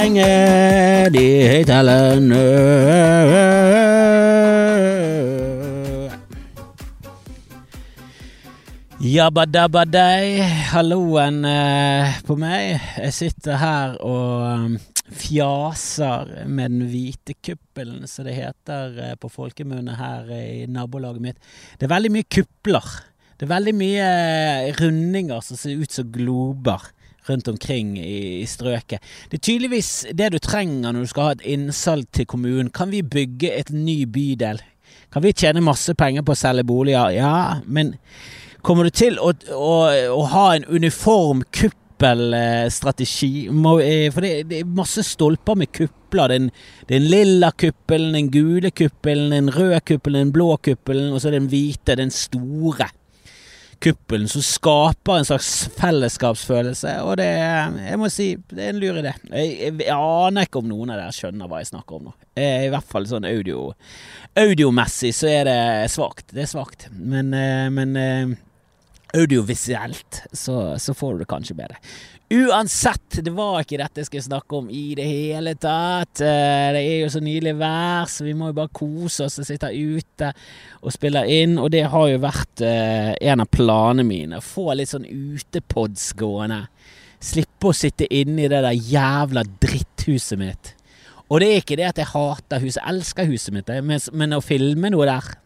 lenge de nø. Jabbadabbadei, halloen eh, på meg. Jeg sitter her og um, fjaser med den hvite kuppelen, som det heter eh, på folkemunne her i nabolaget mitt. Det er veldig mye kupler. Det er veldig mye eh, rundinger som ser ut som glober rundt omkring i, i strøket. Det er tydeligvis det du trenger når du skal ha et innsalg til kommunen. Kan vi bygge et ny bydel? Kan vi tjene masse penger på å selge boliger? Ja, men Kommer du til å, å, å ha en uniform kuppelstrategi? For det, det, er masse stolper med kupler. Den, den lilla kuppelen, den gule kuppelen, den røde kuppelen, den blå kuppelen, og så den hvite, den store kuppelen som skaper en slags fellesskapsfølelse. Og det jeg må si, det er en lur idé. Jeg, jeg, jeg aner ikke om noen av dere skjønner hva jeg snakker om nå. I hvert fall sånn audio Audiomessig så er det svakt. Det er svakt. Men, men audiovisuelt, så, så, får du det kanskje bedre. Uansett, det var ikke dette jeg skulle snakke om i det hele tatt. Eh, det er jo så nydelig vær, så vi må jo bare kose oss og sitte ute og spille inn. Og det har jo vært eh, en av planene mine. Få litt sånn utepods gående. Slippe å sitte inne i det der jævla dritthuset mitt. Og det er ikke det at jeg hater huset, jeg elsker huset mitt, men å filme noe der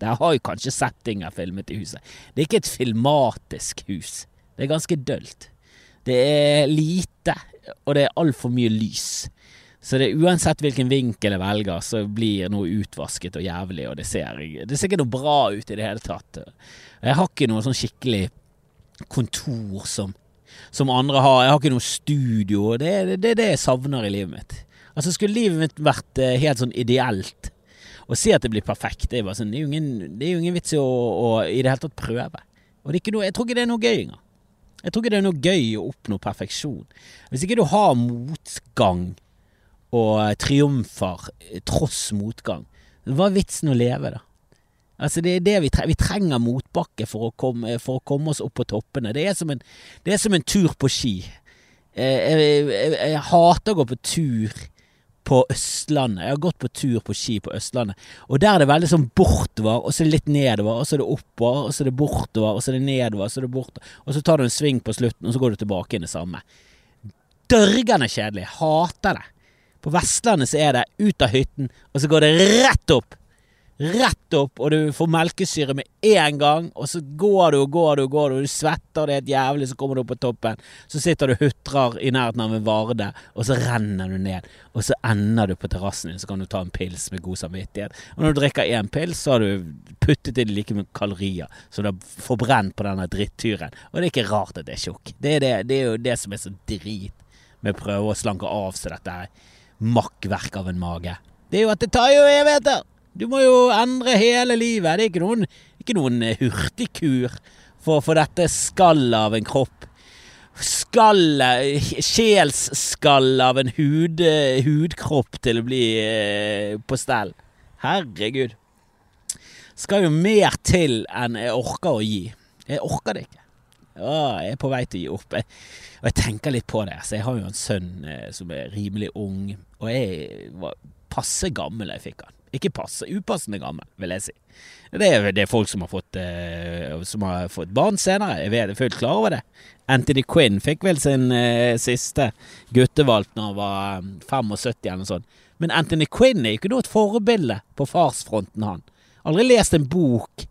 Der har jo kanskje settinger filmet i huset. Det er ikke et filmatisk hus. Det er ganske dølt. Det er lite, og det er altfor mye lys. Så det er uansett hvilken vinkel jeg velger, så blir noe utvasket og jævlig, og det ser, det ser ikke noe bra ut i det hele tatt. Jeg har ikke noe sånn skikkelig kontor som, som andre har. Jeg har ikke noe studio. Det er det, det, det jeg savner i livet mitt. Altså Skulle livet mitt vært eh, helt sånn ideelt, å si at det blir perfekt, det er, sånn, det er, jo, ingen, det er ingen vits i å, å, i det hele tatt prøve. Og jeg tror ikke det er noe gøy engang. Jeg tror ikke det er noe gøy å oppnå perfeksjon. Hvis ikke du har motgang og triumfer tross motgang, hva er vitsen å leve, da? Altså det er det vi, trenger. vi trenger motbakke for å, komme, for å, komme, oss opp på toppene. Det er som en, er som en tur på ski. Jeg, jeg, jeg, jeg hater å gå på tur på Østlandet. Jeg har gått på tur på ski på Østlandet, og der er det veldig sånn bortover, og så er det litt nedover, og så er det oppover, og så er det bortover, og så er det nedover, og så er det bortover, og så tar du en sving på slutten, og så går du tilbake inn det samme. Dørgende kjedelig. Hater det. På Vestlandet så er det ut av hytten, og så går det rett opp rett opp, og du får melkesyre med en gang, og så går du og går du og går du, og du svetter det et jævlig, så kommer du opp på toppen, så sitter du og hutrer i nærheten av en Varde, og så renner du ned, og så ender du på terrassen din, så kan du ta en pils med god samvittighet. Og når du drikker én pils, så har du puttet inn like mye kalorier som du har forbrent på denne dritturen, og det er ikke rart at det er tjukk. Det, det, det er jo det som er så drit med å prøve å slanke av seg dette makkverk av en mage. Det er jo at det tar jo evigheter! Du må jo endre hele livet. Det er ikke noen, ikke noen hurtigkur for, for dette skallet av en kropp. Skallet, sjelsskallet av en hud, hudkropp til å bli eh, på stell. Herregud. Skal jo mer til enn jeg orker å gi. Jeg orker det ikke. Å, jeg er på vei til å gi opp. Jeg, og jeg tenker litt på det. Så jeg har jo en sønn eh, som er rimelig ung, og jeg var passe gammel da jeg fikk han. Ikke passe, upassende gammel, vil jeg si. Det er, det er folk som har, fått, uh, som har fått barn senere. Jeg er fullt klar over det. Anthony Quinn fikk vel sin uh, siste guttevalp når han var 75 eh, eller noe sånt. Men Anthony Quinn er jo ikke noe et forbilde på farsfronten, han. Aldri lest en bok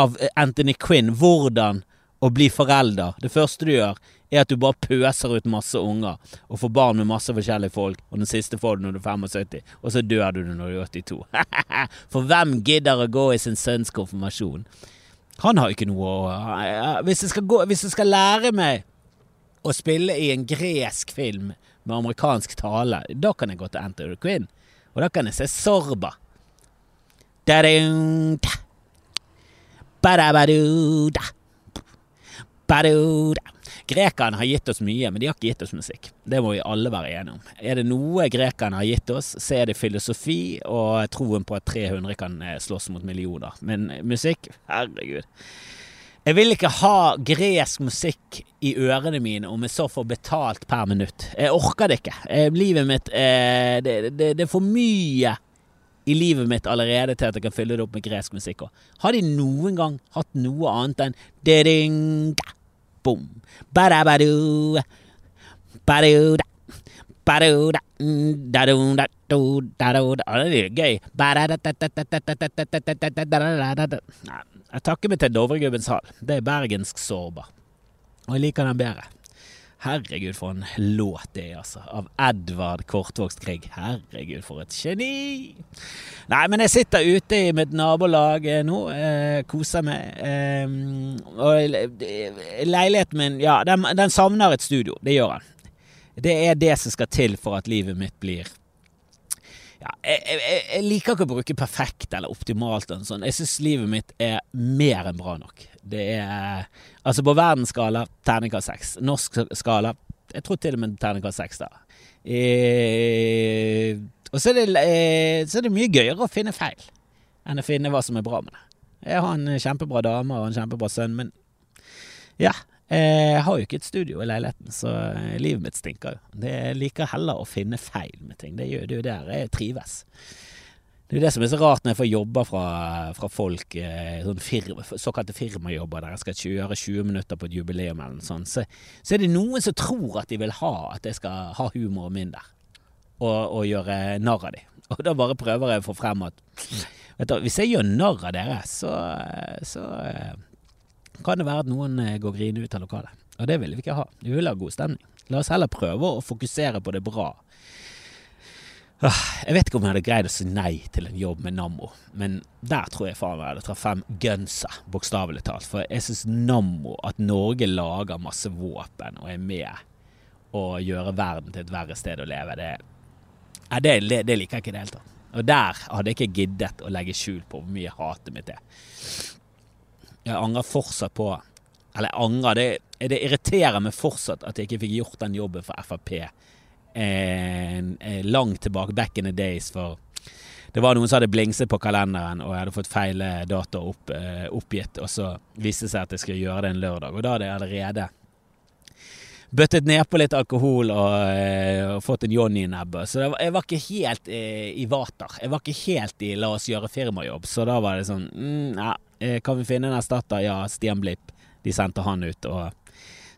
av Anthony Quinn, hvordan å bli forelder. Det første du gjør, er at du bare pøser ut masse unger og får barn med masse forskjellige folk, og den siste får du når du er 75, og så dør du når du er 82. For hvem gidder å gå i sin sønns konfirmasjon? Han har ikke noe å hvis jeg, gå, hvis jeg skal lære meg å spille i en gresk film med amerikansk tale, da kan jeg gå til Enter the Queen. Og da kan jeg se Sorba. Da-da-da. Ba-da-ba-do-da. Ba-do-da. Grekerne har gitt oss mye, men de har ikke gitt oss musikk. Det må vi alle være enige om. Er det noe grekerne har gitt oss, så er det filosofi og troen på at 300 kan eh, slåss mot millioner. Men musikk, herregud. Jeg vil ikke ha gresk musikk i ørene mine om jeg så får betalt per minutt. Jeg orker det ikke. Eh, livet mitt eh, det, det, det, er for mye i livet mitt allerede til at jeg kan fylle det opp med gresk musikk. Har de noen gang hatt noe annet enn bom gøy. Jeg takker meg til Dovregubbens hall. Det er bergensk sårbar. Og jeg liker den bedre. Herregud, for en låt det er, altså. Av Edvard Kortvokst Krig. Herregud, for et geni! Nei, men jeg sitter ute i mitt nabolag eh, nå. Eh, koser meg. Eh, og leiligheten min, ja, den, den savner et studio. Det gjør den. Det er det som skal til for at livet mitt blir jeg, jeg, jeg, liker ikke å bruke perfekt eller optimalt. eller sånn. Jeg syns livet mitt er mer enn bra nok. Det er Altså på verdensskala terningkast seks. Norsk skala jeg tror til og med terningkast seks, da. Eh, og så er, det, eh, så er, det, mye gøyere å finne feil enn å finne hva som er bra med det. Jeg har en kjempebra dame og en kjempebra sønn, men ja. Jeg har jo ikke et studio i leiligheten, så livet mitt stinker jo. Jeg liker heller å finne feil med ting. Det er jo der jeg trives. Det er det som er så rart når jeg får jobber fra, fra folk, eh, sånn firma, såkalte firmajobber der jeg skal gjøre 20 minutter på et jubileum eller noe sånt, så, så, er det noen som tror at de vil ha at jeg skal ha humoren min der, og, og gjøre narr av dem. Og da bare prøver jeg å få frem at du, hvis jeg gjør narr av dere, så, så eh, kan det være at noen eh, går grine ut av lokalet. Og det vil vi ikke ha. Vi vil ha god stemning. La oss heller prøve å fokusere på det bra jeg vet ikke om jeg hadde greid å si nei til en jobb med Nammo, men der tror jeg faen meg jeg hadde traff fem gunsa, bokstavelig talt. For jeg syns Nammo, at Norge lager masse våpen og er med å gjøre verden til et verre sted å leve, det, det, det liker jeg ikke i det hele tatt. Og der hadde jeg ikke giddet å legge skjul på hvor mye hatet mitt er. Jeg angrer fortsatt på Eller angrer, det, det irriterer meg fortsatt at jeg ikke fikk gjort den jobben for Frp eh, langt tilbake, back in the days, for det var noen som hadde blingset på kalenderen, og jeg hadde fått feil eh, dato opp, eh, oppgitt, og så viste det seg at jeg skulle gjøre det en lørdag, og da hadde jeg allerede bøttet nedpå litt alkohol og, eh, og fått en Johnny i nebbet. Så var, jeg var ikke helt eh, i vater. Jeg var ikke helt i la oss gjøre firmajobb. Så da var det sånn mm, ja, eh, Kan vi finne en erstatter? Ja, Stian Blipp. De sendte han ut. Og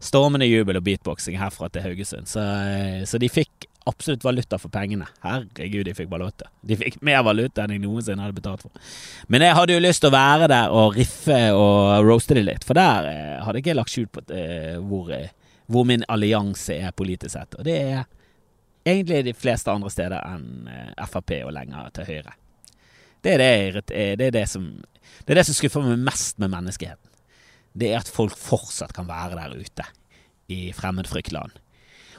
stormende jubel og beatboxing herfra til Haugesund. Så, eh, så, de fikk absolutt valuta for pengene. Herregud, de fikk valuta. De fikk mer valuta enn jeg noensinne hadde betalt for. Men jeg hadde jo lyst til å være der og riffe og roaste det litt, for der eh, hadde jeg ikke lagt skjul på eh, hvor, hvor, min allianse er politisk sett. Og det er egentlig de fleste andre steder enn Frp og lenger til høyre. Det er det, det, er det som, det er det som skuffer meg mest med menneskeheten det er at folk fortsatt kan være der ute i fremmedfryktland.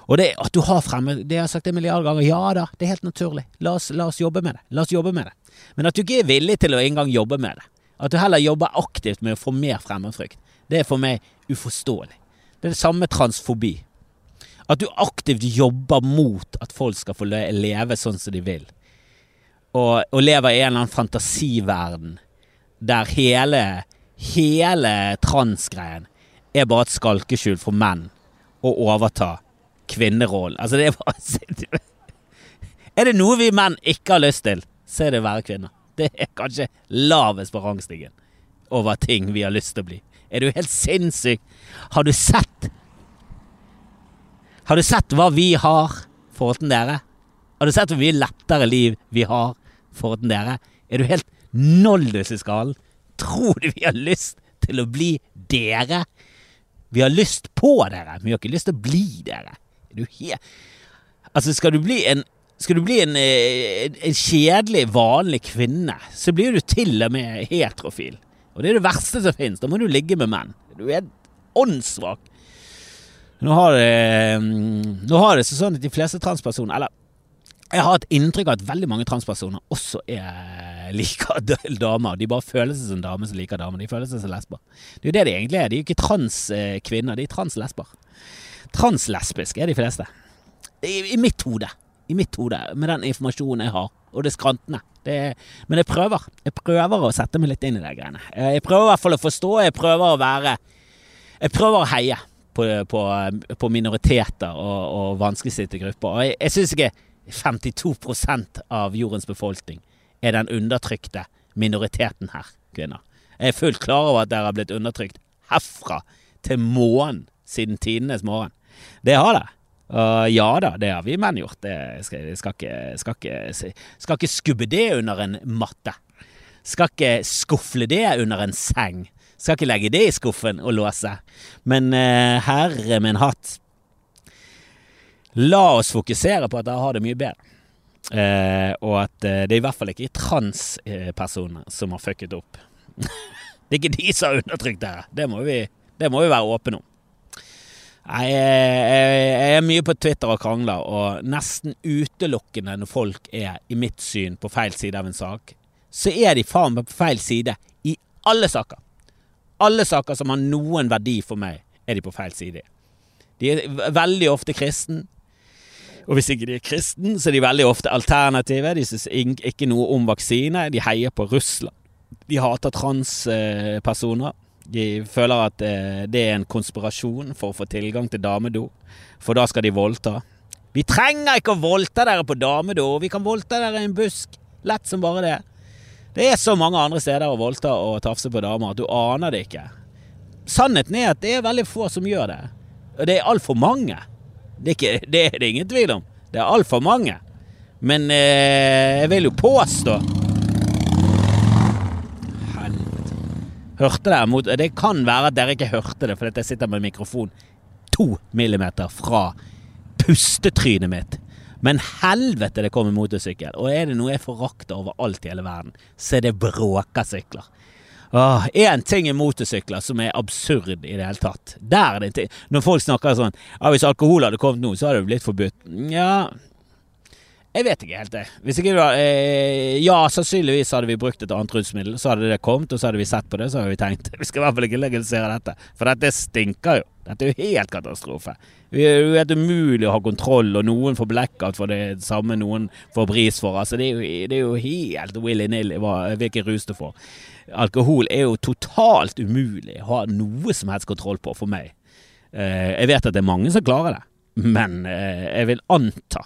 Og det at du har fremmed Det har jeg sagt en milliard ganger. Ja da, det er helt naturlig. La oss, la oss, jobbe med det. La oss jobbe med det. Men at du ikke er villig til å engang jobbe med det, at du heller jobber aktivt med å få mer fremmedfrykt, det er for meg uforståelig. Det er det samme med transfobi. At du aktivt jobber mot at folk skal få leve sånn som de vil, og, og lever i en eller annen fantasiverden der hele hele transgreien er bare et skalkeskjul for menn å overta kvinnerollen. Altså, det er bare Er det noe vi menn ikke har lyst til, så er det å være kvinner. Det er kanskje lavest på rangstigen over ting vi har lyst til å bli. Er du helt sinnssyk? Har du sett Har du sett hva vi har forhold til dere? Har du sett hvor mye lettere liv vi har forhold til dere? Er du helt noldus i skallen? Tror du vi har lyst til å bli dere? Vi har lyst på dere, men vi har ikke lyst til å bli dere. Er du helt Altså, skal du bli en skal du bli en, eh, en, kjedelig, vanlig kvinne, så blir du til og med heterofil. Og det er det verste som finnes. Da må du ligge med menn. Du er åndssvak. Nå har det, mm, nå har det sånn at de fleste transpersoner Eller jeg har et inntrykk av at veldig mange transpersoner også er liker damer. De bare føler seg som damer som liker damer. De føler seg som lesber. Det er jo det de egentlig er. De er jo ikke transkvinner, de er translesber. Translesbiske er de fleste. I, I, mitt hode. i mitt hode, med den informasjonen jeg har, og det skrantende. Det, men jeg prøver. Jeg prøver å sette meg litt inn i de greiene. Jeg prøver i hvert fall å forstå. Jeg prøver å være Jeg prøver å heie på, på, på minoriteter og, og vanskeligstilte grupper. Og jeg, jeg syns ikke 52% av jordens befolkning er den undertrykte minoriteten her, kvinner. Jeg er fullt klar over at dere har blitt undertrykt herfra til månen siden tidenes morgen. Det har det. Og ja da, det har vi menn gjort. Det skal, skal, ikke, skal, ikke, skal ikke skubbe det under en matte. Skal ikke skufle det under en seng. Skal ikke legge det i skuffen og låse. Men uh, herre min hatt. La oss fokusere på at dere har det mye bedre. Eh, og at eh, det er i hvert fall ikke transpersoner som har fucket opp. det er ikke de som har undertrykt dere. Det må det må vi være åpne om. Jeg, jeg, er mye på Twitter og krangler, og nesten utelukkende når folk er, i mitt syn, på feil side av en sak, så er de faen meg på feil side i alle saker. Alle saker som har noen verdi for meg, er de på feil side i. De er veldig ofte kristen. Og hvis ikke de er kristen, så er de veldig ofte alternative. De syns ikke noe om vaksine. De heier på Russland. De hater transpersoner. De føler at eh, det er en konspirasjon for å få tilgang til damedo, for da skal de voldta. Vi trenger ikke å voldta dere på damedo, vi kan voldta dere i en busk. Lett som bare det. Det er så mange andre steder å voldta og tafse på damer at du aner det ikke. Sannheten er at det er veldig få som gjør det. Og det er altfor mange. Det er, ikke, det er det ingen tvil om. Det er altfor mange. Men eh, jeg vil jo påstå Hørte dere mot Det kan være at dere ikke hørte det, fordi jeg sitter med mikrofon to millimeter fra pustetrynet mitt. Men helvete, det kommer motorsykkel. Og er det noe jeg forakter overalt i hele verden, så er det bråkesykler. Én ting er motorsykler som er absurd i det hele tatt. Der er det en ting. Når folk snakker sånn ja, Hvis alkohol hadde kommet nå, så hadde det blitt forbudt. Ja, jeg vet ikke helt, det. Ikke var eh, Ja, sannsynligvis hadde vi brukt et annet rusmiddel. Så hadde det kommet, og så hadde vi sett på det, så hadde vi tenkt vi skal i hvert fall ikke legalisere dette. For dette stinker jo. Dette er jo helt katastrofe. Det er helt umulig å ha kontroll, og noen får blackout for det samme noen får bris for. Altså, det er jo, det er jo helt willy-nilly hvilken rus du får. Alkohol er jo totalt umulig å ha noe som helst kontroll på for meg. Eh, jeg vet at det er mange som klarer det, men eh, jeg vil anta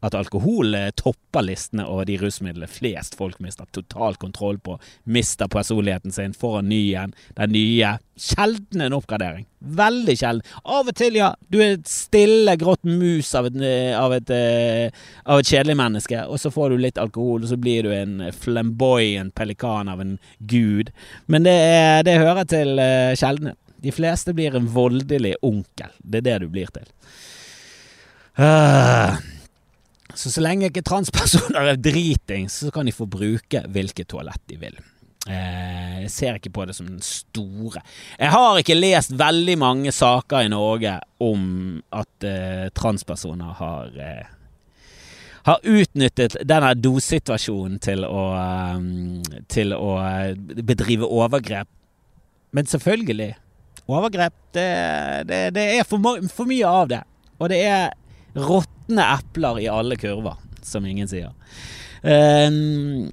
at alkohol eh, topper listene over de rusmidlene flest folk mister total kontroll på. Mister personligheten sin, får en ny en. Den nye. Sjelden en oppgradering. Veldig sjelden. Av og til, ja. Du er et stille, grått mus av et, eh, av et, uh, av et kjedelig menneske, og så får du litt alkohol, og så blir du en flamboyant pelikan av en gud. Men det, det hører til sjeldenhet. De fleste blir en voldelig onkel. Det er det du blir til. Uh. Så så lenge ikke transpersoner er dritings, så kan de få bruke hvilket toalett de vil. Eh, jeg ser ikke på det som den store Jeg har ikke lest veldig mange saker i Norge om at eh, transpersoner har eh, har utnyttet denne dosituasjonen til å, eh, til å eh, bedrive overgrep. Men selvfølgelig. Overgrep, det, det, det er for, for mye av det. Og det er råtne epler i alle kurver, som ingen sier. Um,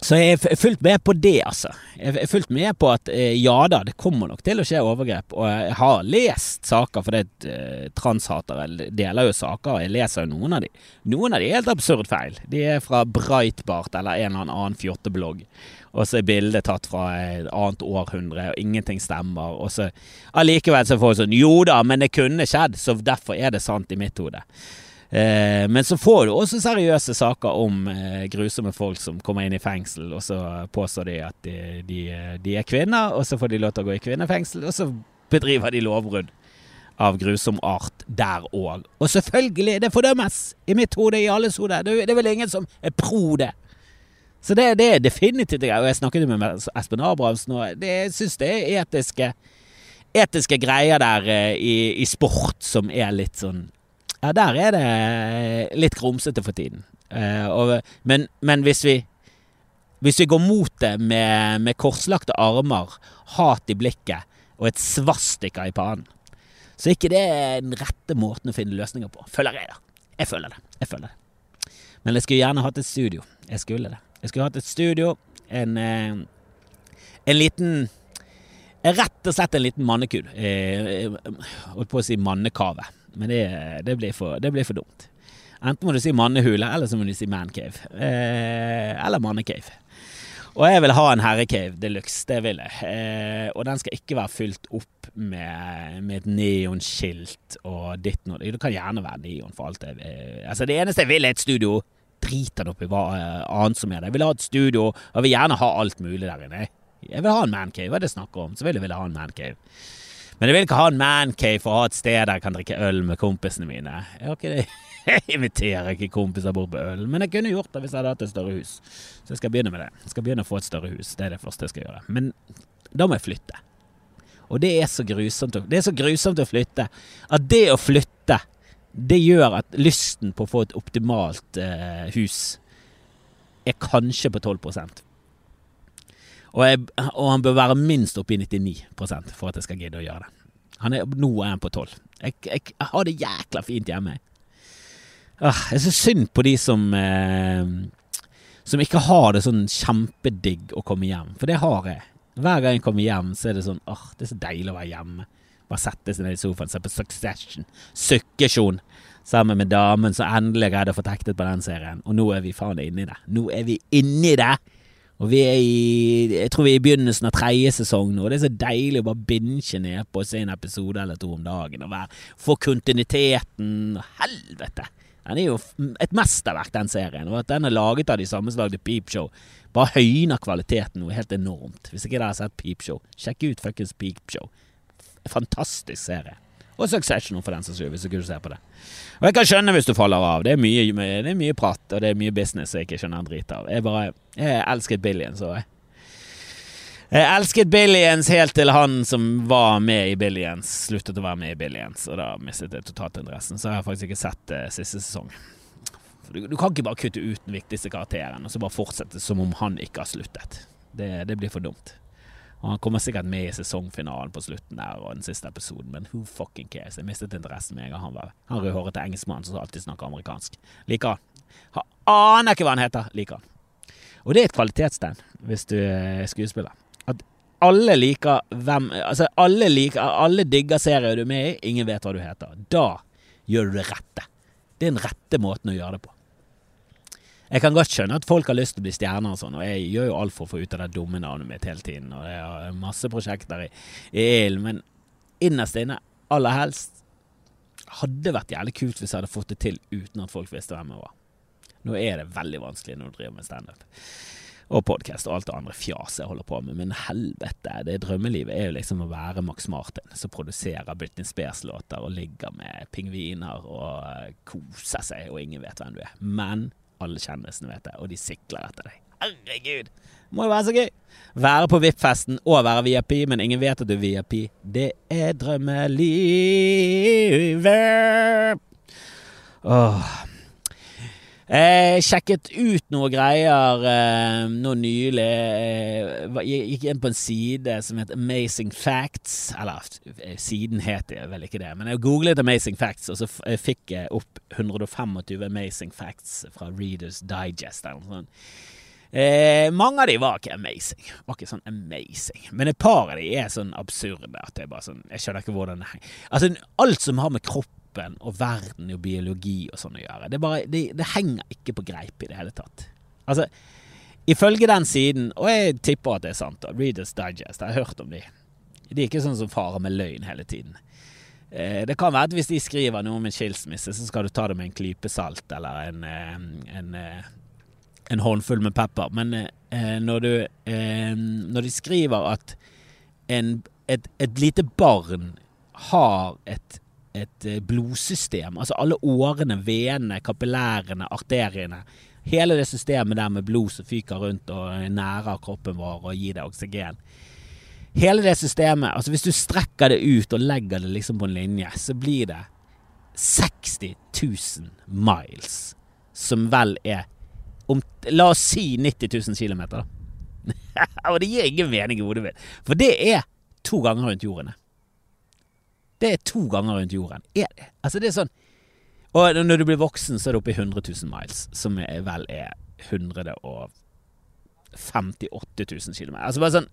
så jeg er fullt med på det, altså. Jeg er fullt med på at eh, ja da, det kommer nok til å skje overgrep. Og jeg har lest saker, for det eh, transhatere deler jo saker, og jeg leser jo noen av de. Noen av de er helt absurd feil. De er fra Breitbart eller en eller annen fjorteblogg. Og så er bildet tatt fra et annet århundre, og ingenting stemmer. Og så allikevel så får folk sånn Jo da, men det kunne skjedd, så derfor er det sant i mitt hode. Eh, men så får du også seriøse saker om eh, grusomme folk som kommer inn i fengsel, og så påstår de at de, de, de, er kvinner, og så får de lov til å gå i kvinnefengsel, og så bedriver de lovbrudd av grusom art der òg. Og selvfølgelig, det fordømmes! I mitt hode, i alles hode. Det, det er vel ingen som er pro det. Så det, det er definitivt Og jeg snakket med Espen Abrahamsen, og jeg syns det er etiske, etiske greier der eh, i, i sport som er litt sånn ja, der er det litt grumsete for tiden. Uh, og, men, men, hvis vi hvis vi går mot det med, med korslagte armer, hat i blikket og et svastika i pannen, så er ikke det den rette måten å finne løsninger på. Føler jeg, da. Jeg føler det. Jeg føler det. Men jeg skulle gjerne hatt et studio. Jeg skulle det. Jeg skulle hatt et studio, en, eh, en liten Rett og slett en liten mannekud. Eh, holdt på å si mannekave, men det, det, blir for, det blir for dumt. Enten må du si mannehule, eller så må du si mancave. Eh, eller mannecave. Og jeg vil ha en herrecave de luxe, det vil jeg. Eh, og den skal ikke være fylt opp med, med et neonskilt og ditt noe. Det kan gjerne være neon for alt det Altså, det eneste jeg vil, er et studio. Driter det opp i hva uh, annet som er det. Jeg vil ha et studio, og jeg vil gjerne ha alt mulig der inne. Jeg vil ha en mancave, hva er det snakk om? Så vil jeg, ha en mancave. Men jeg vil ikke ha en mancave for å ha et sted der jeg kan drikke øl med kompisene mine. Jeg ikke det. Jeg inviterer ikke kompiser bort på øl, men jeg kunne gjort det hvis jeg hadde hatt et større hus. Så jeg skal begynne med det. Jeg skal begynne å få et større hus. Det er det første jeg skal gjøre. Men da må jeg flytte. Og det er så grusomt, det er så grusomt å flytte at det å flytte, det gjør at lysten på å få et optimalt eh, hus er kanskje på 12 og, jeg, og, han bør være minst oppe i 99 for at jeg skal gidde å gjøre det. Er, nå er han på 12. Jeg, jeg, jeg har det jækla fint hjemme. Ah, jeg er så synd på de som eh, Som ikke har det sånn kjempedigg å komme hjem, for det har jeg. Hver gang jeg kommer hjem, så er det sånn åh, det er så deilig å være hjemme. Bare sette seg ned i sofaen, se på Succession, Sukkesjon, sammen med damen som endelig greide å få tektet på den serien. Og nå er vi faen inni det. Nå er vi inni det! Og vi er i Jeg tror vi er i begynnelsen av tredje sesong nå. Og det er så deilig å bare binche ned på og se en episode eller to om dagen. Og være, få kontinuiteten. Helvete! Den er jo et mesterverk, den serien. Og at den er laget av de sammenslagte Peepshow, bare høyner kvaliteten noe helt enormt. Hvis ikke dere har sett Peepshow, sjekk ut fuckings Peepshow. Fantastisk serie. Og Succession, for den saks skyld, hvis du kunne ser på det. Og jeg kan skjønne hvis du faller av. Det er mye, det er mye prat, og det er mye business jeg ikke skjønner en drit av. Jeg bare Jeg elsket Billions, og jeg. Jeg elsket Billions helt til han som var med i Billions, sluttet å være med i Billions, og da mistet jeg totalt interessen. Så jeg har faktisk ikke sett det siste sesong. Du, du, kan ikke bare kutte ut den viktigste karakteren og så bare fortsette som om han ikke har sluttet. Det, det blir for dumt. Og han kommer sikkert med i sesongfinalen på slutten der og den siste episoden, men who fucking cares? Jeg mistet interessen med en gang han var Han rødhårete engelskmann som alltid snakker amerikansk. Liker han. Aner ikke hva han heter. Liker han. Og det er et kvalitetstegn hvis du er skuespiller. At alle liker hvem Altså, alle liker Alle digger serier du er med i, ingen vet hva du heter. Da gjør du det rette. Det er den rette måten å gjøre det på. Jeg kan godt skjønne at folk har lyst til å bli stjerner og sånn, og jeg gjør jo alt for å få ut av det dumme navnet mitt hele tiden, og jeg har masse prosjekter i, i ilden, men innerst inne, aller helst, hadde vært jævlig kult hvis jeg hadde fått det til uten at folk visste hvem jeg var. Nå er det veldig vanskelig når du driver med standup og podkast og alt det andre fjaset jeg holder på med, men helvete, det drømmelivet er jo liksom å være Max Martin, som produserer Britney Spears-låter og ligger med pingviner og koser seg, og ingen vet hvem du er. Men alle kjendisene vet det, og de sikler etter deg. Herregud! Må jo være så gøy! Være på VIP-festen og være VIP, men ingen vet at du er VIP. Det er drømmelivet. Åh. Jeg sjekket ut noe greier eh, nå nylig. Jeg gikk inn på en side som het Amazing Facts. Eller siden het det vel ikke det, men jeg googlet Amazing Facts, og så fikk jeg opp 125 Amazing Facts fra Readers Digest. eller noe. Eh, mange av de var ikke amazing. Var ikke sånn amazing. Men et par av de er sånn absurde at jeg bare sånn Jeg skjønner ikke hvordan det henger Altså, alt som har med kropp kroppen og verden og biologi og sånn å gjøre. Det, bare, det, det, henger ikke på greip i det hele tatt. Altså, ifølge den siden, og jeg tipper at det er sant, da, Readers Digest, jeg har hørt om de. De er ikke sånn som farer med løgn hele tiden. Eh, det kan være at hvis de skriver noe om en skilsmisse, så skal du ta det med en klype salt eller en, eh, en, eh, en håndfull med pepper. Men når, du, når de skriver at en, et, et lite barn har et et eh, blodsystem. Altså alle årene, venene, kapillærene, arteriene. Hele det systemet der med blod som fyker rundt og nærer kroppen vår og gir deg oksygen. Hele det systemet, altså hvis du strekker det ut og legger det liksom på en linje, så blir det 60 000 miles, som vel er om, La oss si 90 000 km, og det gir ingen mening i hodet mitt, for det er to ganger rundt jorden. Det er to ganger rundt jorden. Er det? Altså, det er sånn Og når du blir voksen, så er det oppe i 100 000 miles, som er, vel er 158 000 km. Altså bare sånn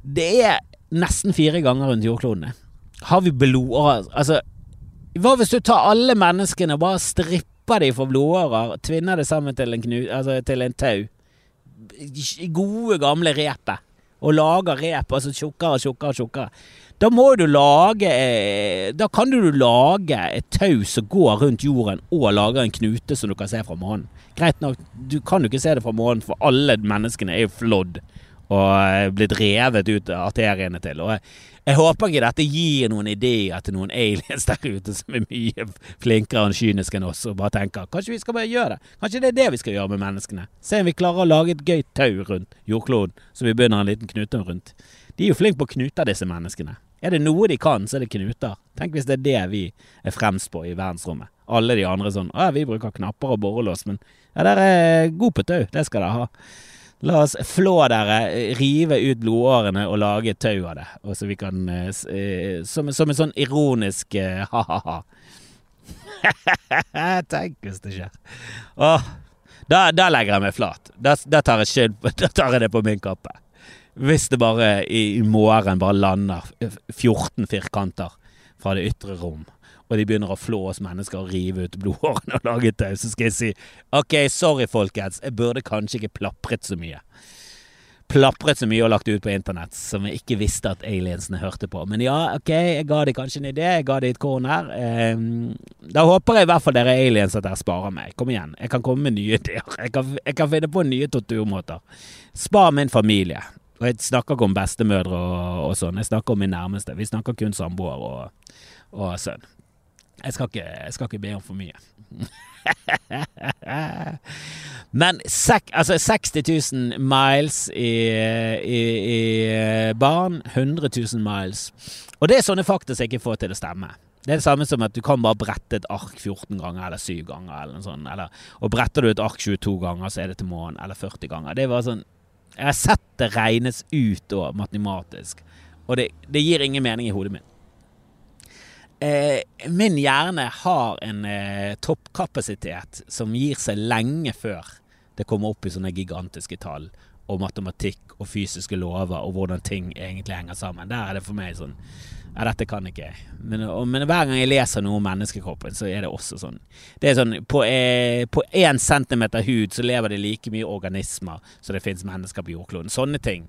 Det er nesten fire ganger rundt jordklodene. Har vi blodårer Altså, hva hvis du tar alle menneskene og bare stripper de for blodårer, tvinner det sammen til en, knu, altså til en tau? Gode, gamle repet. Og lager rep, altså tjukkere og tjukkere og tjukkere. Da må du lage eh, Da kan du lage et tau som går rundt jorden, og lage en knute som du kan se fra månen. Greit nok, du kan jo ikke se det fra månen, for alle menneskene er jo flådd og blitt revet ut av arteriene til. Og jeg, jeg, håper ikke dette gir noen ideer til noen aliens der ute som er mye flinkere og kyniske enn oss, og bare tenker kanskje vi skal bare gjøre det. Kanskje det er det vi skal gjøre med menneskene. Se om vi klarer å lage et gøy tau rundt jordkloden, så vi begynner en liten knute rundt. De er jo flinke på å knute, disse menneskene. Er det noe de kan, så er det knuter. Tenk hvis det er det vi er fremst på i verdensrommet. Alle de andre sånn Å, vi bruker knapper og borrelås, men ja, dere er gode på tau. Det skal dere ha. La oss flå dere, rive ut blodårene og lage tau av det. Og så vi kan eh, som, som, en sånn ironisk eh, ha-ha-ha. Tenk hvis det skjer. Åh, da, da legger jeg meg flat. Da, da tar jeg det på min kappe. Hvis det bare i, morgen bare lander 14 firkanter fra det ytre rom, og de begynner å flå oss mennesker og rive ut blodårene og lage tau, så skal jeg si OK, sorry folkens, jeg burde kanskje ikke plapret så mye. Plapret så mye og lagt ut på internett som jeg ikke visste at aliensene hørte på. Men ja, OK, jeg ga dem kanskje en idé, jeg ga dem et korn her. da håper jeg i hvert fall dere aliens at dere sparer meg. Kom igjen, jeg kan komme med nye ideer. Jeg kan, jeg kan finne på nye torturmåter. Spar min familie. Og jeg snakker ikke om bestemødre og, og, sånn, jeg snakker om min nærmeste. Vi snakker kun samboer og, og sønn. Jeg skal, ikke, jeg skal ikke be om for mye. Men sek, altså 60 000 miles i, i, i, barn, 100 000 miles. Og det er sånne fakta som ikke får til å stemme. Det er det samme som at du kan bare brette et ark 14 ganger eller 7 ganger. eller noe sånt. Eller, og bretter du et ark 22 ganger, så er det til månen. Eller 40 ganger. Det var sånn jeg har sett det regnes ut da, matematisk, og det, det, gir ingen mening i hodet mitt. Eh, min hjerne har en eh, toppkapasitet som gir seg lenge før det kommer opp i sånne gigantiske tall og matematikk og fysiske lover og hvordan ting egentlig henger sammen. Der er det for meg sånn ja, dette kan ikke jeg. Men, men, hver gang jeg leser noe om menneskekroppen, så er det også sånn Det er sånn På én eh, centimeter hud så lever det like mye organismer som det fins mennesker på jordkloden. Sånne ting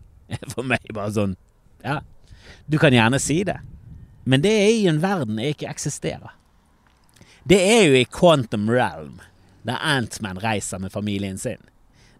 for meg bare sånn Ja, du kan gjerne si det, men det er i en verden jeg ikke eksisterer. Det er jo i quantum realm, der Antman reiser med familien sin.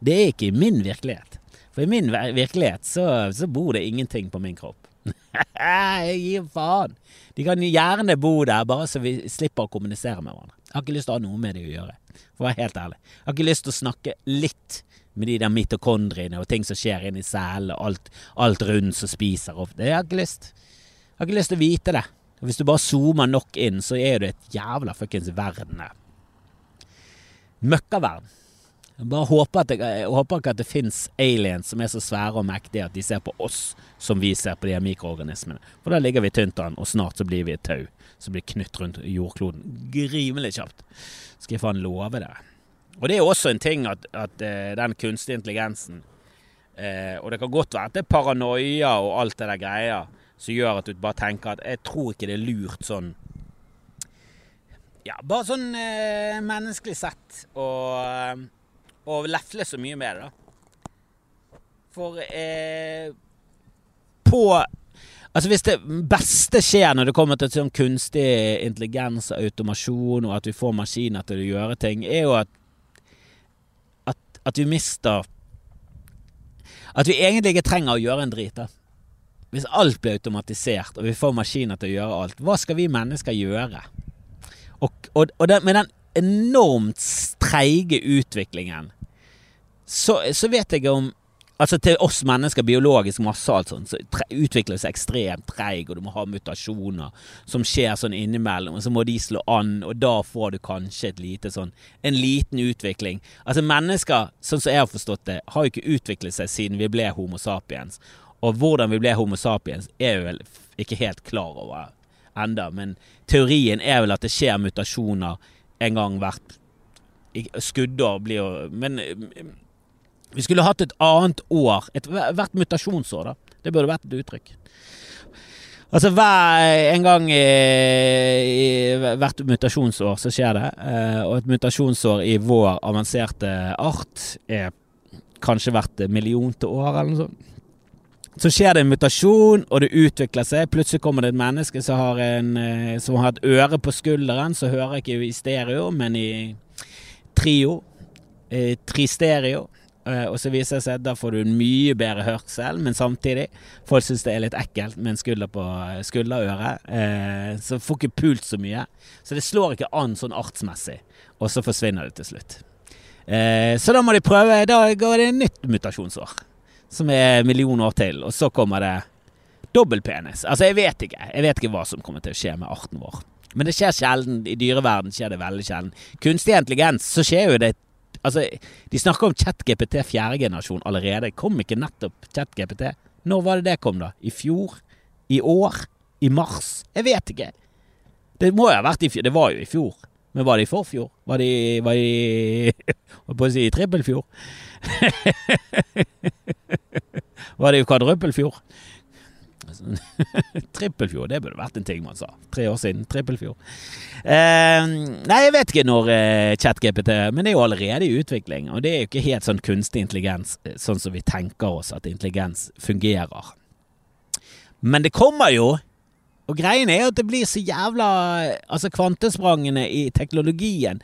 Det er ikke i min virkelighet. For i min virkelighet så, så bor det ingenting på min kropp. Jeg gir faen. De kan gjerne bo der, bare så vi slipper å kommunisere med hverandre. Jeg har ikke lyst til å ha noe med det å gjøre, for å være helt ærlig. Jeg har ikke lyst til å snakke litt med de der mitokondriene og ting som skjer inni cellene, og alt, alt rundt som spiser opp. Det har jeg ikke lyst. Jeg har ikke lyst til å vite det. Hvis du bare zoomer nok inn, så er det et jævla fuckings verden der. Møkkaverden. Bare håper, det, håper ikke at det fins aliens som er så svære og mektige at de ser på oss som vi ser på de her mikroorganismene. For da ligger vi tynt an, og snart så blir vi et tau som blir knytt rundt jordkloden Grimelig kjapt. Skal jeg faen love det. Og det er også en ting at, at uh, den kunstige intelligensen uh, Og det kan godt være at det er paranoia og alt det der greia som gjør at du bare tenker at jeg tror ikke det er lurt sånn Ja, bare sånn uh, menneskelig sett og og lefle så mye med det, da. For eh, på Altså Hvis det beste skjer når det kommer til sånn kunstig intelligens og automasjon, og at vi får maskiner til å gjøre ting, er jo at, at, at vi mister At vi egentlig ikke trenger å gjøre en drit. da. Hvis alt blir automatisert, og vi får maskiner til å gjøre alt, hva skal vi mennesker gjøre? Og, og, og den, med den enormt treige utviklingen, så, så, vet jeg om Altså Til oss mennesker, biologisk masse og alt sånt, så utvikler det seg ekstremt treig, og du må ha mutasjoner som skjer sånn innimellom, og så må de slå an, og da får du kanskje et lite sånn En liten utvikling. Altså Mennesker, sånn som jeg har forstått det, har jo ikke utviklet seg siden vi ble Homo sapiens. Og hvordan vi ble Homo sapiens, er jo vel ikke helt klar over enda, men teorien er vel at det skjer mutasjoner en gang hvert Skuddår blir jo Men vi skulle hatt et annet år. Et, hvert mutasjonsår, da. Det burde vært et uttrykk. Altså hver en gang i, hvert mutasjonsår så skjer det. Eh, og et mutasjonsår i vår avanserte art er kanskje hvert millionte år, eller noe sånt. Så skjer det en mutasjon, og det utvikler seg. Plutselig kommer det et menneske som har, en, eh, som har et øre på skulderen, så hører ikke i stereo, men i trio. Eh, tristereo. Eh, og så viser det seg at da får du en mye bedre hørsel, men samtidig Folk syns det er litt ekkelt med en skulder på eh, skulderøret. Eh, så får ikke pult så mye. Så det slår ikke an sånn artsmessig. Og så forsvinner det til slutt. Eh, så da må de prøve. Da går det et nytt mutasjonsår. Som er en million år til. Og så kommer det dobbeltpenis. Altså, jeg vet ikke. Jeg vet ikke hva som kommer til å skje med arten vår. Men det skjer sjelden. I dyreverden skjer det veldig sjelden. Kunstig intelligens, så skjer jo det Altså, de snakker om ChatGPT fjerde generasjon allerede. Kom ikke nettopp ChatGPT? Når var det det kom, da? I fjor? I år? I mars? Jeg vet ikke. Det må jo ha vært i fjor. Det var jo i fjor. Men var det i forfjor? Var det i Var det Holdt på å si i trippelfjor? var det i kvadruppelfjor? Trippelfjord, det burde vært en ting man sa. Tre år siden. Trippelfjord. Eh, nei, jeg vet ikke når eh, ChatGPT Men det er jo allerede i utvikling. Og det er jo ikke helt sånn kunstig intelligens eh, sånn som vi tenker oss at intelligens fungerer. Men det kommer jo. Og greien er jo at det blir så jævla Altså, kvantesprangene i teknologien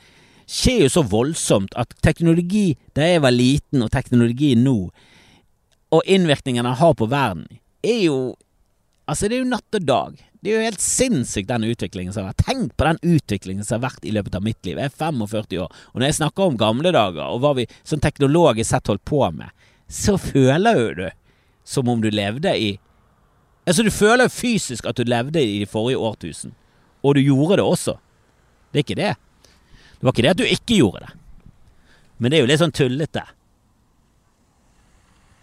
skjer jo så voldsomt at teknologi da jeg var liten, og teknologi nå, og innvirkningen den har på verden, er jo Altså, det er jo natt og dag. Det er jo helt sinnssykt, den utviklingen som har vært. Tenk på den utviklingen som har vært i løpet av mitt liv. Jeg er 45 år, og når jeg snakker om gamle dager, og hva vi sånn teknologisk sett holdt på med, så føler jo du som om du levde i Altså, du føler fysisk at du levde i forrige årtusen. Og du gjorde det også. Det er ikke det. Det var ikke det at du ikke gjorde det. Men det er jo litt sånn tullete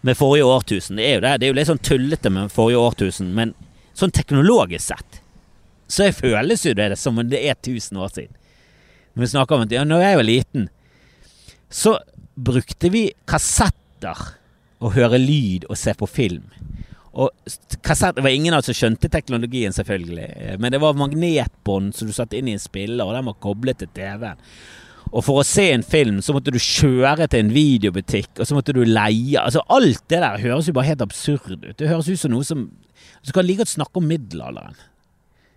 med forrige årtusen. Det er jo det. Det er jo litt sånn tullete med forrige årtusen, men sånn teknologisk sett så føles jo det som om det er 1000 år siden. Når vi snakker om at ja, når jeg var liten, så brukte vi kassetter å høre lyd og se på film. Og kassett, Det var ingen av oss som skjønte teknologien, selvfølgelig. Men det var magnetbånd som du satte inn i en spiller, og den var koblet til TV-en. Og for å se en film så måtte du kjøre til en videobutikk, og så måtte du leie Altså Alt det der høres jo bare helt absurd ut. Det høres ut som noe som Du kan like godt snakke om middelalderen,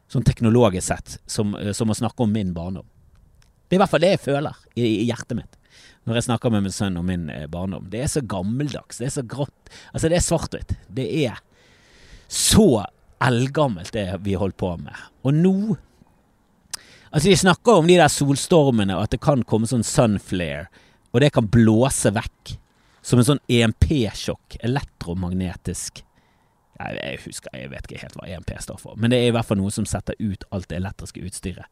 sånn teknologisk sett, som, eh, som, å snakke om min barndom. Det er i hvert fall det jeg føler i, i hjertet mitt når jeg snakker med min sønn om min eh, barndom. Det er så gammeldags. Det er så grått. Altså, det er svart-hvitt. Det er så eldgammelt, det vi holdt på med. Og nå Altså, de snakker om de der solstormene, og at det kan komme sånn sunflare, og det kan blåse vekk. Som en sånn EMP-sjokk. Elektromagnetisk jeg, husker, jeg vet ikke helt hva EMP står for, men det er i hvert fall noe som setter ut alt det elektriske utstyret.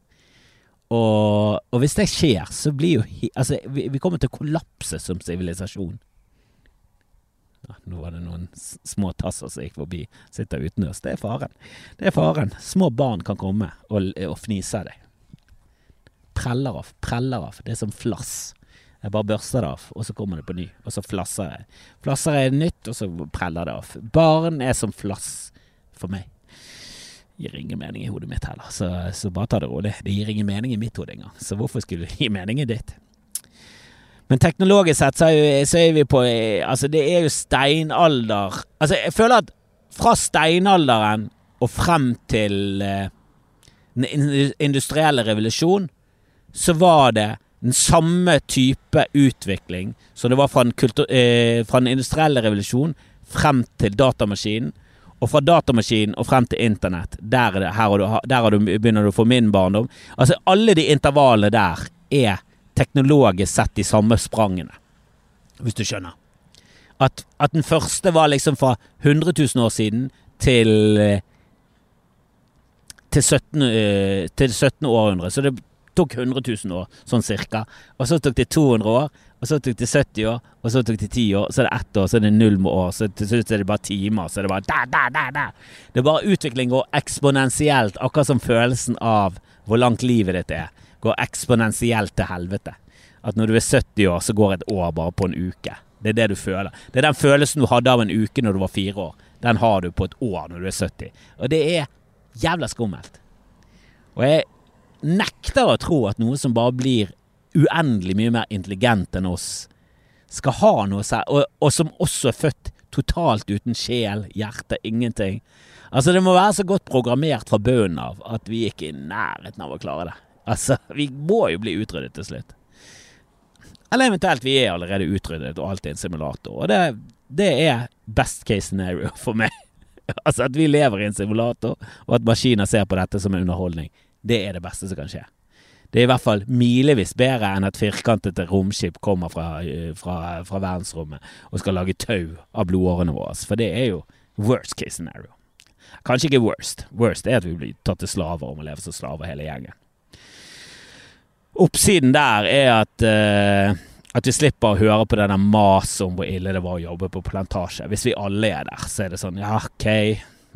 Og, og hvis det skjer, så blir jo Altså, vi, vi kommer til å kollapse som sivilisasjon. Ja, nå var det noen små tasser som gikk forbi. Sitter utendørs. Det er faren. Det er faren. Små barn kan komme og, og fnise av deg preller av, preller av. Det er som flass. Jeg bare børster det av, og så kommer det på ny. Og så flasser jeg. Flasser jeg nytt, og så preller det av. Barn er som flass for meg. Det gir ingen mening i hodet mitt heller, så, så bare ta det rolig. Det gir ingen mening i mitt hode engang, så hvorfor skulle det gi mening i ditt? Men teknologisk sett så er, er vi på Altså, det er jo steinalder Altså, jeg føler at fra steinalderen og frem til eh, den industrielle revolusjon så var det den samme type utvikling som det var fra den, kultur, eh, fra den industrielle revolusjon frem til datamaskinen. Og fra datamaskinen og frem til internett. Der, det, du, der du, begynner du å få min barndom. Altså Alle de intervallene der er teknologisk sett de samme sprangene. Hvis du skjønner. At, at den første var liksom fra 100 000 år siden til eh, til 17, eh, til 17. århundre. Så det tok 100 000 år, sånn cirka. Og så tok det 200 år, og så tok det 70 år, og så tok det 10 år, så er det ett år, så er det null med år, så til slutt er det bare timer, så er det bare da, da, da, da. Det er bare utvikling går eksponentielt, akkurat som følelsen av hvor langt livet ditt er, går eksponentielt til helvete. At når du er 70 år, så går et år bare på en uke. Det er det du føler. Det er den følelsen du hadde av en uke når du var fire år. Den har du på et år når du er 70. Og det er jævla skummelt. Og jeg nekter å tro at noe som bare blir uendelig mye mer intelligent enn oss, skal ha noe seg, og, og som også er født totalt uten sjel, hjerte, ingenting. Altså, det må være så godt programmert fra bunnen av at vi ikke er i nærheten av å klare det. Altså, vi må jo bli utryddet til slutt. Eller eventuelt vi er allerede utryddet og alt er en simulator. Og det, det er best case scenario for meg. altså at vi lever i en simulator, og at maskiner ser på dette som en underholdning. Det er det beste som kan skje. Det er i hvert fall milevis bedre enn at firkantete romskip kommer fra, eh, fra, fra verdensrommet og skal lage tau av blodårene våre. For det er jo worst case scenario. Kanskje ikke worst. Worst er at vi blir tatt til slaver og må leve som slaver hele gjengen. Oppsiden der er at, uh, at vi slipper å høre på det der maset om hvor ille det var å jobbe på plantasje. Hvis vi alle er der, så er det sånn ja, ok,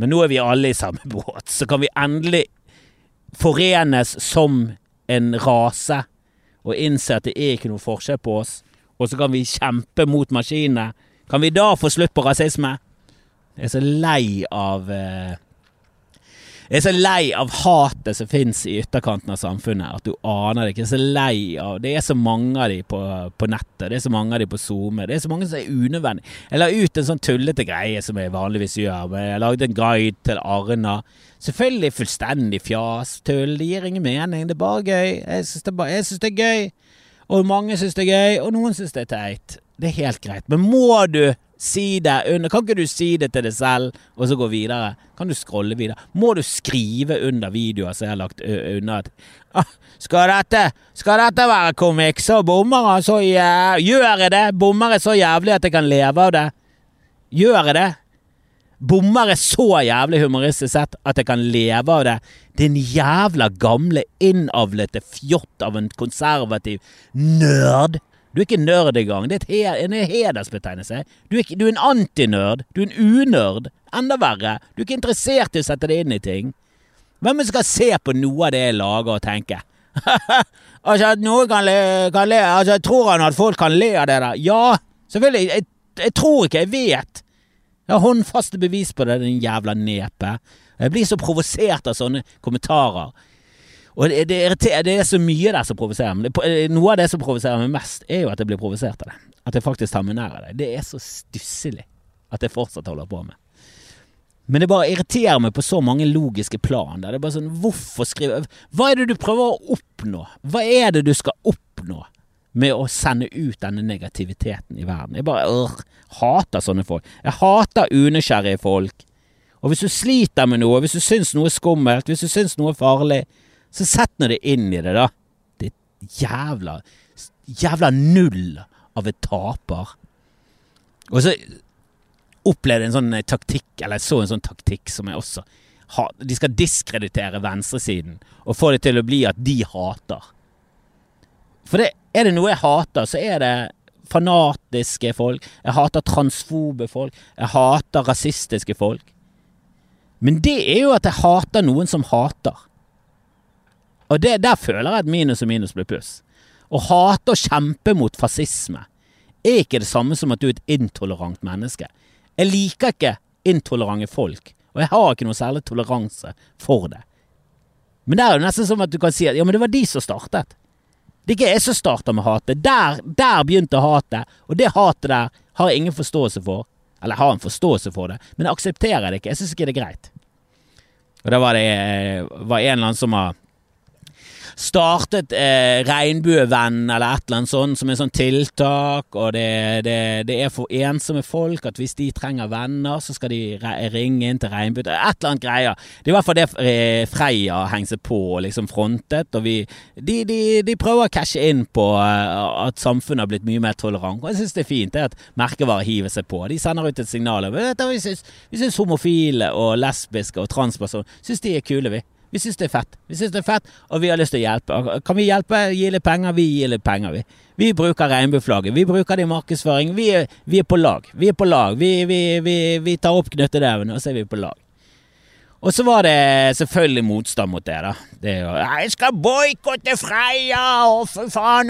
men nå er vi alle i samme båt. Så kan vi endelig forenes som en rase og innse at det er ikke noe forskjell på oss. Og så kan vi kjempe mot maskinene. Kan vi da få slutt på rasisme? Jeg er så lei av uh, jeg er så lei av hatet som fins i ytterkanten av samfunnet, at du aner det ikke. Jeg er så lei av Det er så mange av de på, på nettet, det er så mange av de på SoMe. Det er så mange som er unødvendige. Jeg la ut en sånn tullete greie som jeg vanligvis gjør. Men jeg lagde en guide til Arna. Selvfølgelig fullstendig fjas, tull. Det gir ingen mening. Det er bare gøy. Jeg syns det, det, er gøy. Og mange syns det er gøy, og noen syns det er teit. Det er helt greit. Men må du Si det under Kan ikke du si det til deg selv, og så gå videre? Kan du scrolle videre? Må du skrive under videoer som jeg har lagt unna ah, skal, dette, skal dette være komikk, så bommer han så jævlig Gjør jeg det? Bommer jeg så jævlig at jeg kan leve av det? Gjør jeg det? Bommer jeg så jævlig humoristisk sett at jeg kan leve av det? Din jævla gamle, innavlete fjott av en konservativ nerd. Du er ikke nerd engang. Det er en hedersbetegnelse. Du er, ikke, du er en antinerd. Du er en unerd. Enda verre. Du er ikke interessert i å sette deg inn i ting. Hvem skal se på noe av det jeg lager og tenke? altså, at noen kan le, kan le Altså, tror han at folk kan le av det der? Ja, selvfølgelig. Jeg, jeg tror ikke. Jeg vet. Jeg har håndfaste bevis på det, din jævla nepe. Jeg blir så provosert av sånne kommentarer. Og det, det, det, er så mye der som provoserer meg. Eh, noe av det som provoserer meg mest, er jo at jeg blir provosert av det. At jeg faktisk tar meg nær av det. Det er så stusslig at jeg fortsatt holder på med. Men det bare irriterer meg på så mange logiske plan. Der. Det er bare sånn, hvorfor skrive Hva er det du prøver å oppnå? Hva er det du skal oppnå med å sende ut denne negativiteten i verden? Jeg bare øh, hater sånne folk. Jeg hater unysgjerrige folk. Og hvis du sliter med noe, hvis du syns noe er skummelt, hvis du syns noe er farlig, så sett nå det inn i det, da. Det jævla Jævla null av et taper. Og så opplevde jeg en sånn taktikk, eller jeg så en sånn taktikk som jeg også har De skal diskreditere venstresiden og få det til å bli at de hater. For det, er det noe jeg hater, så er det fanatiske folk. Jeg hater transfobe folk. Jeg hater rasistiske folk. Men det er jo at jeg hater noen som hater. Og det, der føler jeg at minus og minus blir pluss. Å hate og kjempe mot fascisme er ikke det samme som at du er et intolerant menneske. Jeg liker ikke intolerante folk, og jeg har ikke noe særlig toleranse for det. Men det er jo nesten som at du kan si at ja, men det var de som startet. Det er ikke jeg som starta med hatet. Der, der begynte hatet, og det hatet der har jeg ingen forståelse for. Eller jeg har en forståelse for det, men jeg aksepterer det ikke. Jeg syns ikke det er greit. Og da var det var en eller annen som har startet eh, Regnbuevenn eller et eller annet sånt som en sånn tiltak, og det, det, det, er for ensomme folk at hvis de trenger venner, så skal de ringe inn til Regnbue Et eller annet greier. Det er i hvert fall det eh, Freia henger seg på og liksom frontet, og vi De, de, de prøver å cashe inn på uh, at samfunnet har blitt mye mer tolerant, og jeg syns det er fint det at merkevarer hiver seg på. De sender ut et signal. Vi syns homofile og lesbiske og transpersoner syns de er kule, vi. Vi syns det er fett. Vi synes det er fett, Og vi har lyst til å hjelpe. Kan vi hjelpe? Gi litt penger? Vi gir litt penger, vi. Vi bruker regnbueflagget. Vi bruker det i markedsføring. Vi er, vi er, på lag. Vi er på lag. Vi, vi, vi tar opp knyttneven, og så er vi på lag. Og så var det selvfølgelig motstand mot det, da. Det jo 'Jeg skal boikotte Freia, og for faen,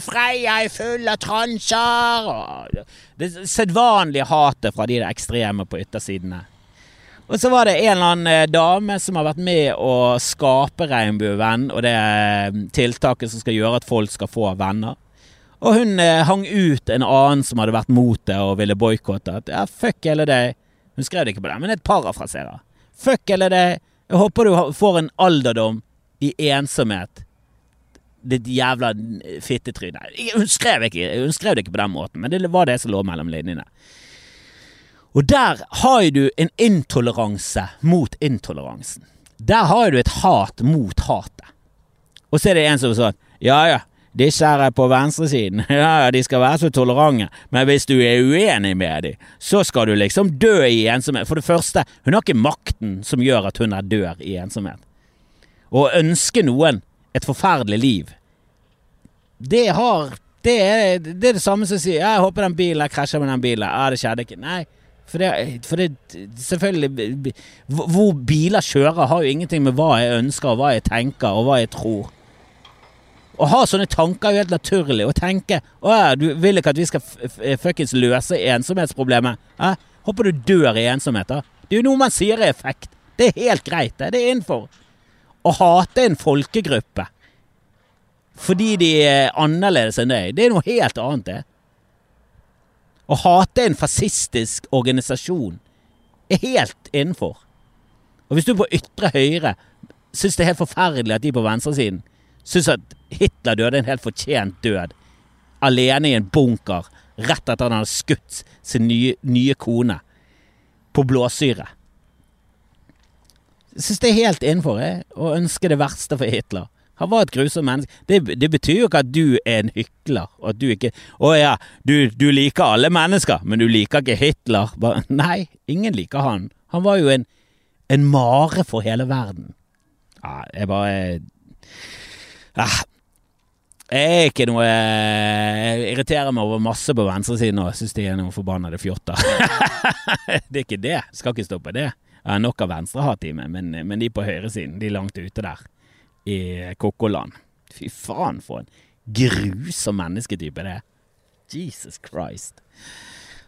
Freia er full av transer' og Det sedvanlige hatet fra de ekstreme på yttersidene. Og så var det en eller annen eh, dame som har vært med å skape Regnbuevenn, og det er tiltaket som skal gjøre at folk skal få venner. Og hun eh, hang ut en annen som hadde vært mot det og ville boikotte. Ja, fuck hele det. Hun skrev det ikke på det, men et parafraserer. Fuck hele det. Jeg håper du får en alderdom i ensomhet. Ditt jævla fittetryne. Hun skrev, ikke, hun skrev det ikke på den måten, men det var det som lå mellom linjene. Og der har du en intoleranse mot intoleransen. Der har du et hat mot hatet. Og så er det en som sånn Ja ja, disse her er på venstresiden. Ja ja, de skal være så tolerante. Men hvis du er uenig med dem, så skal du liksom dø i ensomhet. For det første, hun har ikke makten som gjør at hun er dør i ensomhet. Å ønske noen et forferdelig liv, det har det er, det er det samme som å si 'Jeg håper den bilen krasjer med den bilen'. Ja, det skjedde ikke. Nei. For det, for det, selvfølgelig Hvor biler kjører, har jo ingenting med hva jeg ønsker, og hva jeg tenker, og hva jeg tror. Å ha sånne tanker er jo helt naturlig. Å tenke Å ja, du vil ikke at vi skal fuckings løse ensomhetsproblemet? Eh? Håper du dør i ensomhet, da. Det er jo noe man sier er effekt. Det er helt greit, det. Det er innenfor. Å hate en folkegruppe fordi de er annerledes enn deg, det er noe helt annet, det. Å hate en fascistisk organisasjon er helt innenfor. Og hvis du på ytre høyre syns det er helt forferdelig at de på venstresiden syns at Hitler døde en helt fortjent død, alene i en bunker rett etter at han hadde skutt sin nye, nye kone på blåsyre. Jeg syns det er helt innenfor jeg, å ønske det verste for Hitler. Han var et grusomt menneske. Det, det, betyr jo ikke at du er en hykler. Og at du ikke Å ja, du, du, liker alle mennesker, men du liker ikke Hitler. Bare, nei, ingen liker han. Han var jo en, en mare for hele verden. Ja, jeg bare ja, Jeg er ikke noe Jeg irriterer meg over masse på venstresiden og syns de er noen forbannede fjotter. det er ikke det. Skal ikke stå på det. Jeg har nok av venstrehat i meg, men, men de på høyresiden, de er langt ute der i Kokkoland. Fy faen, for en grusom mennesketype det er. Jesus Christ.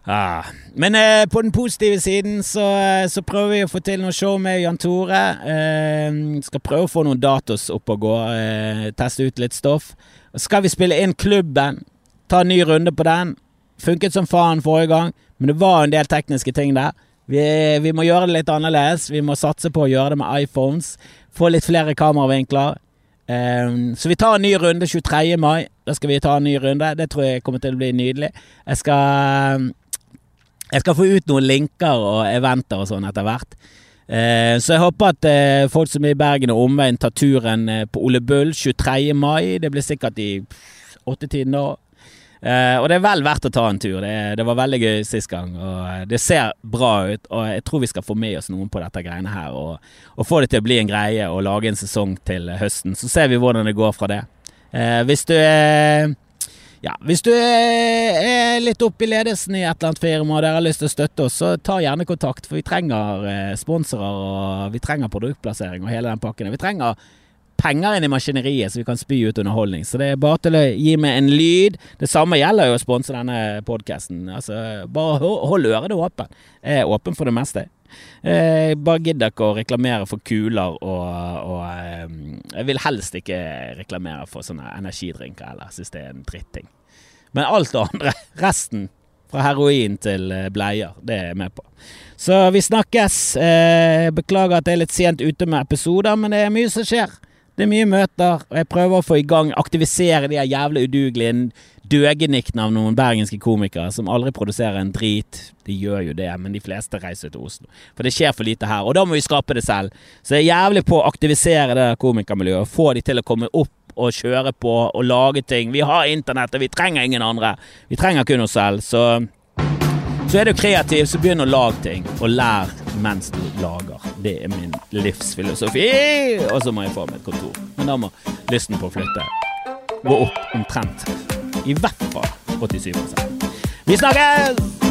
Ah. Men eh, på den positive siden så, eh, så, prøver vi å få til noe show med Jan Tore. Eh, skal prøve å få noen datos opp og gå. Eh, teste ut litt stoff. skal vi spille inn klubben. Ta en ny runde på den. Funket som faen forrige gang, men det var en del tekniske ting der. Vi, vi, må gjøre det litt annerledes. Vi må satse på å gjøre det med iPhones. Få litt flere kameravinkler. Um, så vi tar en ny runde 23. mai. Da skal vi ta en ny runde. Det tror jeg kommer til å bli nydelig. Jeg skal, jeg skal få ut noen linker og eventer og sånn etter hvert. Uh, så jeg håper at uh, folk som er i Bergen og omveien, tar turen uh, på Ole Bull 23. mai. Det blir sikkert i åttetiden da. Uh, og det er vel verdt å ta en tur. Det, det var veldig gøy sist gang. Og eh, det ser bra ut, og jeg tror vi skal få med oss noen på dette greiene her. Og, og få det til å bli en greie og lage en sesong til høsten. Så ser vi hvordan det går fra det. Eh, hvis du er ja, hvis du er litt oppe i ledelsen i et eller annet firma og dere har lyst til å støtte oss, så ta gjerne kontakt, for vi trenger sponsorer og vi trenger produktplassering og hele den pakken. Vi trenger penger inn i maskineriet så vi kan spy ut underholdning. Så det er bare til å gi meg en lyd. Det samme gjelder jo å sponse denne podkasten. Altså, bare hold øret åpne. Jeg er åpen for det meste. Jeg bare gidder ikke å reklamere for kuler og, og eh, Jeg vil helst ikke reklamere for sånne energidrinker eller synes det er en dritting. Men alt det andre, resten, fra heroin til eh, bleier, det er jeg med på. Så vi snakkes. Eh, beklager at jeg er litt sent ute med episoder, men det er mye som skjer. Det er mye møter, og jeg prøver å få i gang, aktivisere de jævla udugelige døgeniktene av noen bergenske komikere som aldri produserer en drit. De gjør jo det, men de fleste reiser til Oslo. For det skjer for lite her, og da må vi skape det selv. Så jeg er jævlig på å aktivisere det komikermiljøet, få de til å komme opp og kjøre på og lage ting. Vi har internett, og vi trenger ingen andre. Vi trenger kun oss selv, så så er du kreativ, så begynn å lage ting, og lær mens du lager. Det er min livsfilosofi! Og så må jeg få meg et kontor. Men da må lysten på å flytte gå opp omtrent. I hvert fall 87 Vi snakkes!